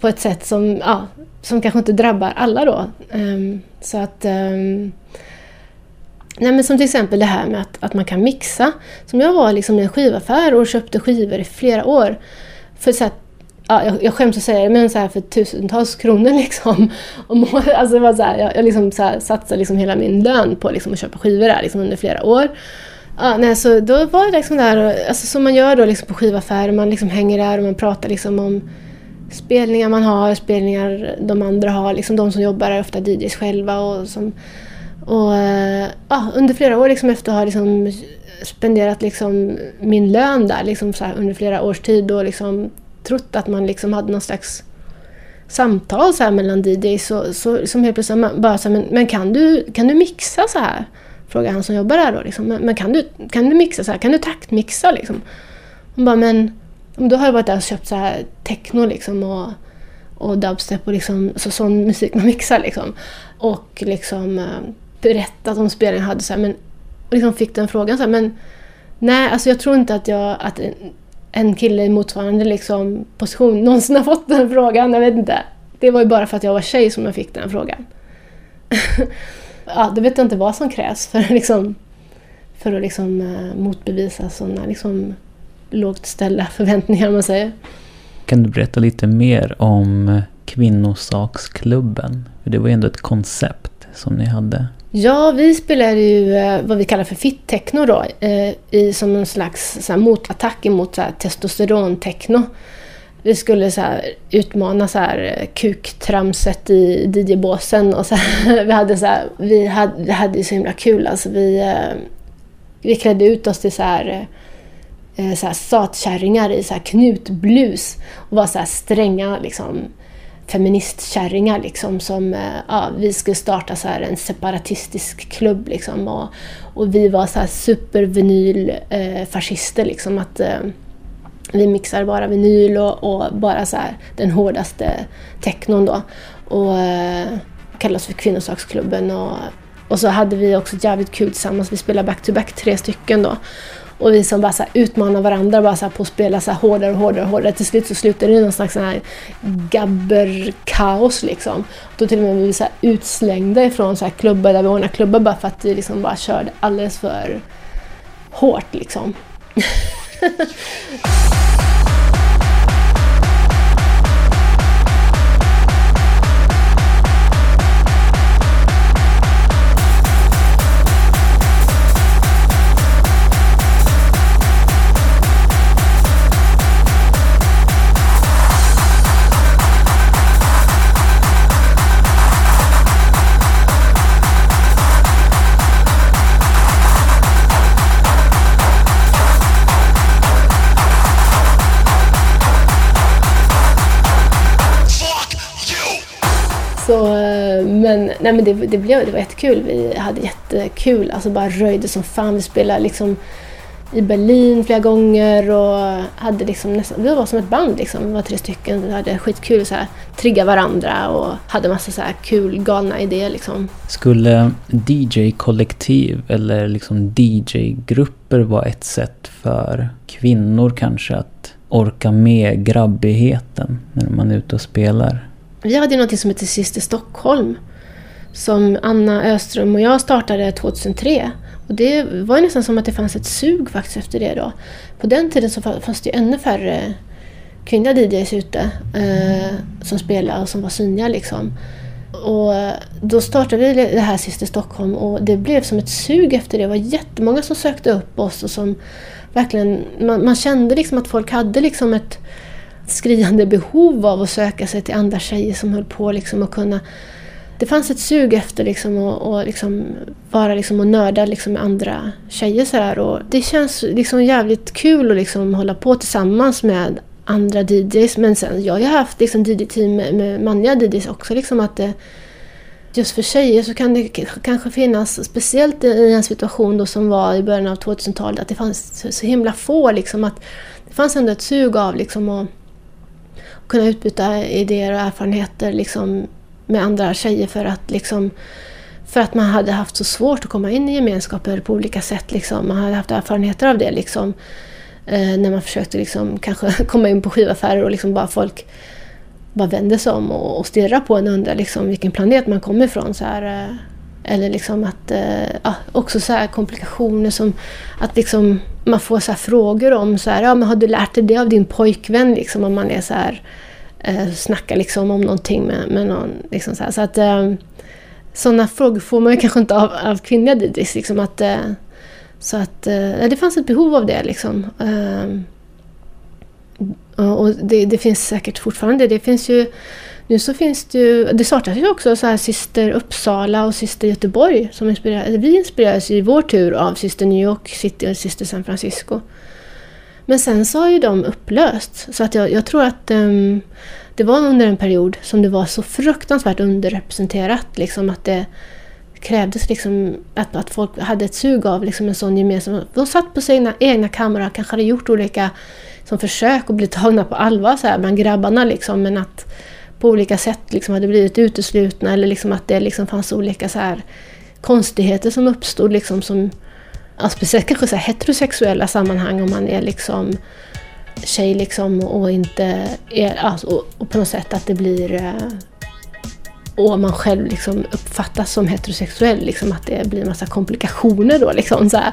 på ett sätt som, ja, som kanske inte drabbar alla då. Um, så att um, Nej, men som till exempel det här med att, att man kan mixa. Som jag var liksom i en skivaffär och köpte skivor i flera år. För så här, ja, jag, jag skäms att säga det, men så här för tusentals kronor [LAUGHS] liksom. Och må, alltså det var så här, jag, jag liksom så här, satsade liksom hela min lön på liksom att köpa skivor där liksom under flera år. Ja, nej, så då var det liksom där, alltså som man gör då liksom på skivaffärer, man liksom hänger där och man pratar liksom om spelningar man har, spelningar de andra har. Liksom de som jobbar är ofta DJs själva och som och eh, ja, under flera år liksom efter att ha liksom spenderat liksom min lön där liksom så här under flera års tid och liksom trott att man liksom hade någon slags samtal så här mellan DJs så, så som helt plötsligt man bara så här, men, men kan, du, kan du mixa så här? Frågar han som jobbar där då. Liksom. Men, men, kan, du, kan du mixa så här? Kan du taktmixa liksom? Hon bara, men då har jag varit där och köpt så här techno liksom och, och dubstep och liksom, så, sån musik man [LAUGHS] mixar liksom. Och liksom eh, berättat om spelningen jag hade så här, men liksom fick den frågan så här, men nej, alltså jag tror inte att jag, att en, en kille i motsvarande liksom, position någonsin har fått den frågan. Jag vet inte. Det var ju bara för att jag var tjej som jag fick den frågan. [LAUGHS] ja, då vet jag inte vad som krävs för, liksom, för att liksom, eh, motbevisa sådana liksom, lågt ställda förväntningar, om man säger. Kan du berätta lite mer om Kvinnosaksklubben? För det var ju ändå ett koncept som ni hade. Ja, vi spelade ju eh, vad vi kallar för fit-techno då, eh, i, som en slags så här, motattack mot testosteron-techno. Vi skulle så här, utmana så här, eh, kuktramset i DJ-båsen och så här, [LAUGHS] vi hade så här, vi hade, vi hade så himla kul. Alltså, vi, eh, vi klädde ut oss till så här, så här satkärringar i så här knutblus och var så här stränga liksom feministkärringar liksom som, eh, ja, vi skulle starta så här en separatistisk klubb liksom och, och vi var så här supervinylfascister eh, liksom att eh, vi mixar bara vinyl och, och, bara så här den hårdaste technon då. Och eh, kallade för Kvinnosaksklubben och, och så hade vi också jävligt kul tillsammans, vi spelade back-to-back -back, tre stycken då och vi som bara så utmanar varandra bara så på att spela så hårdare och hårdare och hårdare. Till slut så slutar det i någon slags här gabberkaos liksom. Då till och med blev vi så utslängda ifrån så klubbar där vi ordnar klubbar bara för att vi liksom bara körde alldeles för hårt liksom. [LAUGHS] Eh, men, nej, men det, det, blev, det var jättekul. Vi hade jättekul. Alltså bara röjde som fan. Vi spelade liksom i Berlin flera gånger och hade liksom nästan, vi var som ett band liksom. Vi var tre stycken. Vi hade skitkul så här, trigga varandra och hade massa så här kul, galna idéer liksom. Skulle DJ-kollektiv eller liksom DJ-grupper vara ett sätt för kvinnor kanske att orka med grabbigheten när man är ute och spelar? Vi hade något som heter Syster Stockholm som Anna Öström och jag startade 2003. Och det var nästan som att det fanns ett sug faktiskt efter det då. På den tiden så fanns det ju ännu färre kvinnliga DJs ute eh, som spelade och som var synliga liksom. Och då startade vi det här Syster Stockholm och det blev som ett sug efter det. Det var jättemånga som sökte upp oss och som verkligen, man, man kände liksom att folk hade liksom ett skriande behov av att söka sig till andra tjejer som höll på liksom att kunna det fanns ett sug efter liksom att och liksom vara liksom och nörda liksom med andra tjejer. Så här. Och det känns liksom jävligt kul att liksom hålla på tillsammans med andra DJs. Men sen, jag har ju haft liksom DJ-team med, med, manliga DJs också. Liksom att det, just för tjejer så kan det kanske finnas, speciellt i en situation då som var i början av 2000-talet, att det fanns så himla få. Liksom, att det fanns ändå ett sug av liksom, att kunna utbyta idéer och erfarenheter liksom, med andra tjejer för att liksom för att man hade haft så svårt att komma in i gemenskaper på olika sätt. Liksom. Man hade haft erfarenheter av det liksom, eh, när man försökte liksom, kanske [LAUGHS] komma in på skivaffärer och liksom bara folk bara vände sig om och, och stirrade på en och undrar liksom, vilken planet man kommer ifrån. Så här, eh, eller liksom att, ja, också så här komplikationer som att liksom, man får så frågor om så här, ja, men har du lärt dig det av din pojkvän? Liksom, om man är så här, eh, snackar liksom om någonting med, med någon. Liksom så, så att eh, sådana frågor får man ju kanske inte av, av kvinnliga DJs. Liksom att, eh, så att eh, det fanns ett behov av det. Liksom. Eh, och det, det, finns säkert fortfarande. Det finns ju nu så finns det ju, det startades ju också så här Syster Uppsala och Syster Göteborg. Som inspirerar, vi inspireras i vår tur av Syster New York City och Syster San Francisco. Men sen så har ju de upplösts. Så att jag, jag tror att um, det var under en period som det var så fruktansvärt underrepresenterat. Liksom att det krävdes liksom att, att folk hade ett sug av liksom en sån gemensam... De satt på sina egna kameror, kanske hade gjort olika som försök att bli tagna på allvar så här, bland grabbarna. Liksom, men att på olika sätt liksom hade blivit uteslutna eller liksom att det liksom fanns olika så här konstigheter som uppstod. Liksom som, ja, speciellt kanske så heterosexuella sammanhang om man är liksom tjej liksom och inte är, alltså, och på något sätt att det blir eh, och man själv liksom uppfattas som heterosexuell, liksom att det blir massa komplikationer då. Liksom, så här.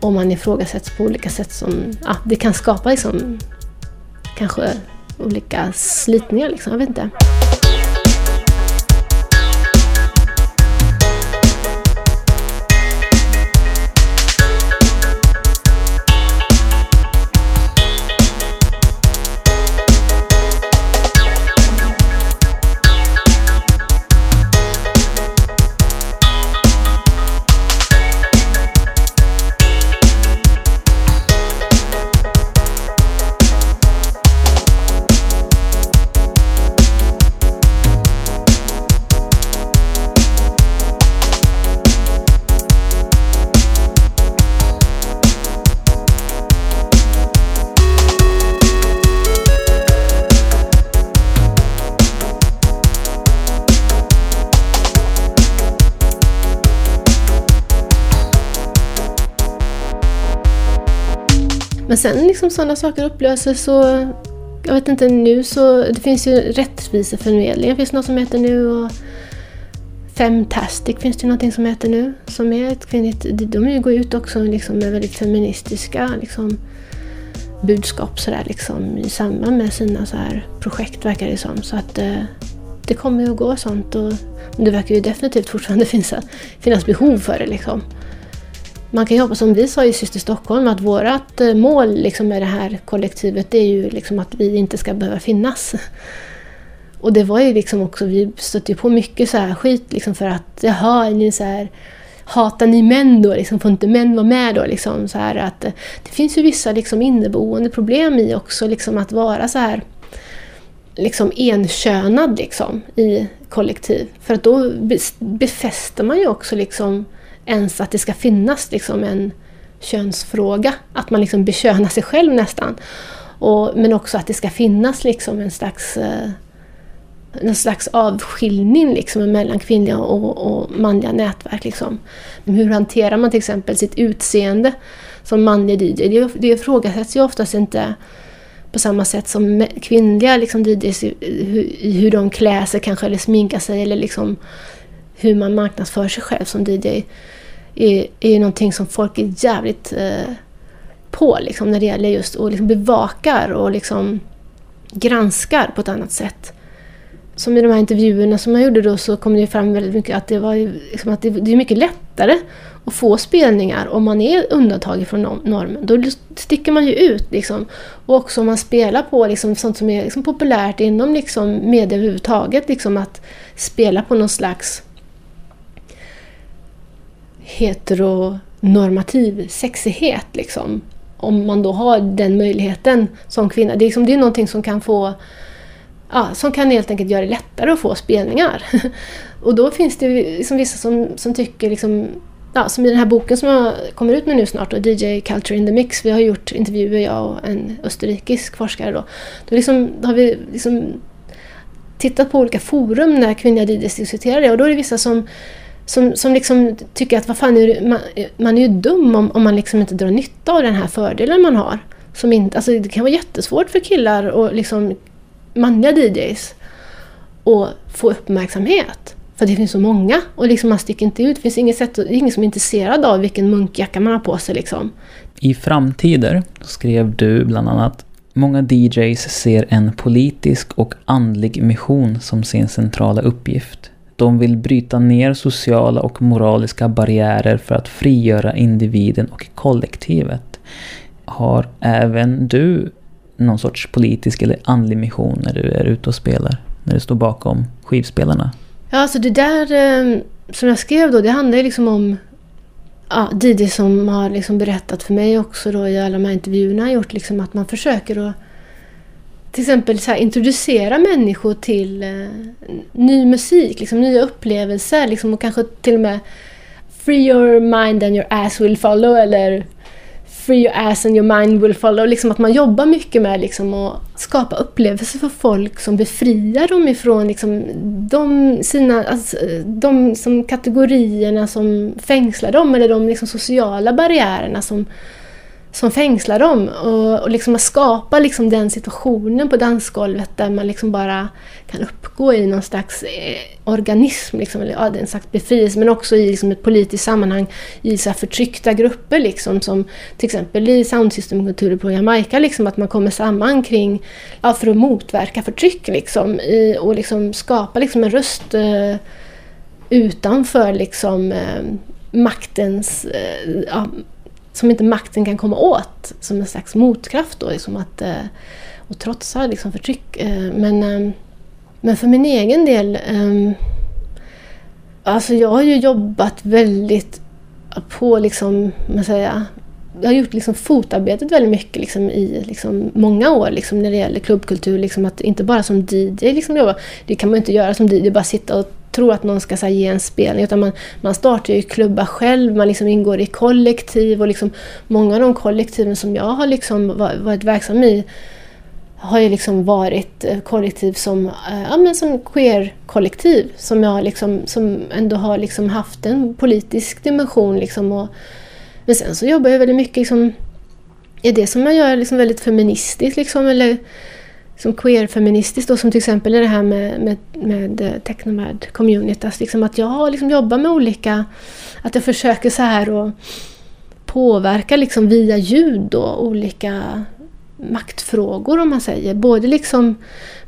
Och man ifrågasätts på olika sätt som, ja, det kan skapa liksom, kanske olika slitningar liksom, jag vet inte. Sen liksom sådana saker upplöses så... Jag vet inte nu så... Det finns ju rättviseförmedlingar finns något som heter nu och... Femtastic finns det någonting som heter nu. Som är ett kvinnligt... De går ut också liksom med väldigt feministiska liksom, budskap så där, liksom, i samband med sina så här projekt verkar det som. Så att eh, det kommer ju att gå sånt. Och det verkar ju definitivt fortfarande [LAUGHS] finnas, finnas behov för det. Liksom man kan ju hoppas, som vi sa i Syster Stockholm, att vårt eh, mål liksom med det här kollektivet det är ju liksom att vi inte ska behöva finnas. Och det var ju liksom också, vi stötte ju på mycket så här skit liksom för att, jaha, ni så här, hatar ni män då? Liksom, får inte män vara med då? Liksom, så här, att, eh, det finns ju vissa liksom, inneboende problem i också liksom, att vara så här liksom enkönad liksom, i kollektiv. För att då befäster man ju också liksom ens att det ska finnas liksom en könsfråga. Att man liksom bekönar sig själv nästan. Och, men också att det ska finnas liksom en slags eh, en slags avskiljning liksom mellan kvinnliga och, och manliga nätverk. Liksom. hur hanterar man till exempel sitt utseende som manlig DJ? Det, det ifrågasätts ju oftast inte på samma sätt som kvinnliga liksom, DJs i hur, hur de klär sig kanske eller sminkar sig eller liksom hur man marknadsför sig själv som DJ är, är någonting som folk är jävligt eh, på liksom, när det gäller just att liksom bevakar och liksom granskar på ett annat sätt. Som i de här intervjuerna som jag gjorde då så kom det fram väldigt mycket att det var liksom att det, det är mycket lättare att få spelningar om man är undantagen från normen. Då sticker man ju ut. Liksom. Och också om man spelar på liksom, sånt som är liksom, populärt inom liksom, media överhuvudtaget. Liksom, att spela på någon slags heteronormativ sexighet. Liksom. Om man då har den möjligheten som kvinna. Det är, liksom, det är någonting som kan få ja, som kan helt enkelt göra det lättare att få spelningar. [LAUGHS] och då finns det liksom vissa som, som tycker, liksom, ja, som i den här boken som jag kommer ut med nu snart, då, DJ Culture in the Mix, vi har gjort intervjuer, jag och en österrikisk forskare. Då, då, liksom, då har vi liksom tittat på olika forum när kvinnliga DJs diskuterar det och då är det vissa som som, som liksom tycker att vad fan är det, man, man, är ju dum om, om man liksom inte drar nytta av den här fördelen man har. Som inte, alltså det kan vara jättesvårt för killar och liksom manliga DJs att få uppmärksamhet. För det finns så många och liksom man sticker inte ut. Det finns inget sätt, ingen som är intresserad av vilken munkjacka man har på sig. Liksom. I framtider skrev du bland annat Många DJs ser en politisk och andlig mission som sin centrala uppgift. De vill bryta ner sociala och moraliska barriärer för att frigöra individen och kollektivet. Har även du någon sorts politisk eller andlig mission när du är ute och spelar? när du står bakom skivspelarna? Ja, alltså det där eh, som jag skrev då, det handlar ju liksom om ja, Didi som har liksom berättat för mig också då i alla de här intervjuerna jag gjort, liksom att man försöker att till exempel så här, introducera människor till eh, ny musik, liksom, nya upplevelser liksom, och kanske till och med Free your mind and your ass will follow eller Free your ass and your mind will follow. Liksom att man jobbar mycket med liksom att skapa upplevelser för folk som befriar dem ifrån liksom de, sina, alltså, de som kategorierna som fängslar dem eller de liksom sociala barriärerna som som fängslar dem. Och, och liksom att skapa liksom den situationen på dansgolvet där man liksom bara kan uppgå i någon slags eh, organism, liksom, eller ja, det är en slags befrielse, men också i liksom, ett politiskt sammanhang i så förtryckta grupper. Liksom, som till exempel i soundsystemkulturer på Jamaica, liksom, att man kommer samman kring, ja, för att motverka förtryck liksom, i, och liksom, skapa liksom, en röst eh, utanför liksom, eh, maktens eh, ja, som inte makten kan komma åt som en slags motkraft då, liksom att, eh, och trotsa liksom förtryck. Eh, men, eh, men för min egen del, eh, alltså jag har ju jobbat väldigt på liksom, man säga, jag har gjort liksom fotarbetet väldigt mycket liksom i liksom många år liksom när det gäller klubbkultur. Liksom att inte bara som DJ liksom jobba. Det kan man inte göra som DJ, bara sitta och tro att någon ska här, ge en spelning. Utan man, man startar ju klubbar själv, man liksom ingår i kollektiv och liksom många av de kollektiven som jag har liksom varit verksam i har ju liksom varit eh, kollektiv som, eh, ja, men som queer-kollektiv som, jag liksom, som ändå har liksom haft en politisk dimension. Liksom och, men sen så jobbar jag väldigt mycket liksom, i det som jag gör liksom väldigt feministiskt. Liksom, eller som queer-feministiskt då, som till exempel är det här med, med, med eh, Technomad Communitas. Liksom att jag liksom jobbar med olika, att jag försöker så här att påverka liksom via ljud då, olika maktfrågor om man säger. Både liksom,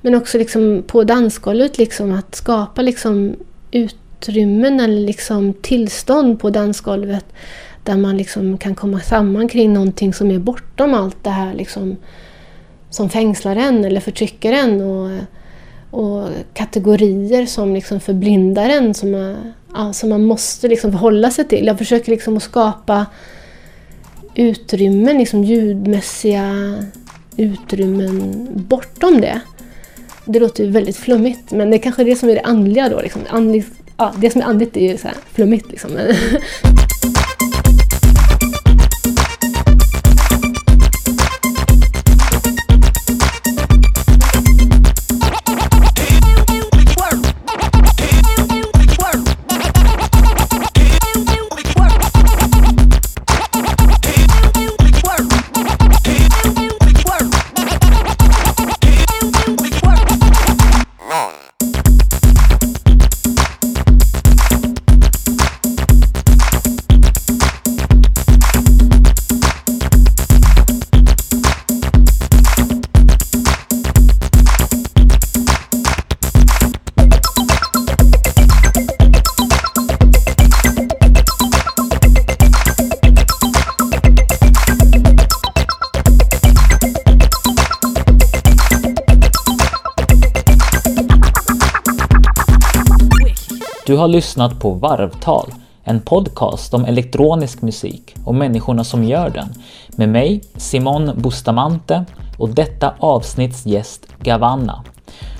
men också liksom på dansgolvet liksom att skapa liksom utrymmen eller liksom tillstånd på dansgolvet där man liksom kan komma samman kring någonting som är bortom allt det här liksom som fängslar en eller förtrycker en och, och kategorier som liksom förblindar en som man, ja, som man måste liksom förhålla sig till. Jag försöker liksom att skapa utrymmen, liksom ljudmässiga utrymmen bortom det. Det låter ju väldigt flummigt men det är kanske är det som är det andliga då. Liksom. Andlig, ja, det som är andligt är ju så här flummigt. Liksom. [LAUGHS] Du har lyssnat på Varvtal, en podcast om elektronisk musik och människorna som gör den. Med mig, Simon Bustamante och detta avsnitts gäst Gavanna.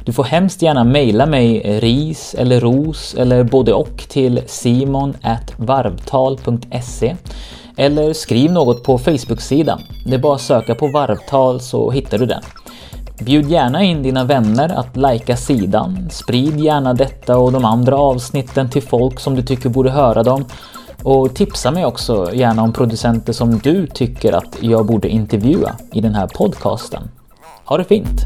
Du får hemskt gärna mejla mig eh, ris eller ros eller både och till simon.varvtal.se eller skriv något på Facebook-sidan. Det är bara att söka på Varvtal så hittar du den. Bjud gärna in dina vänner att lajka sidan. Sprid gärna detta och de andra avsnitten till folk som du tycker borde höra dem. Och tipsa mig också gärna om producenter som du tycker att jag borde intervjua i den här podcasten. Ha det fint!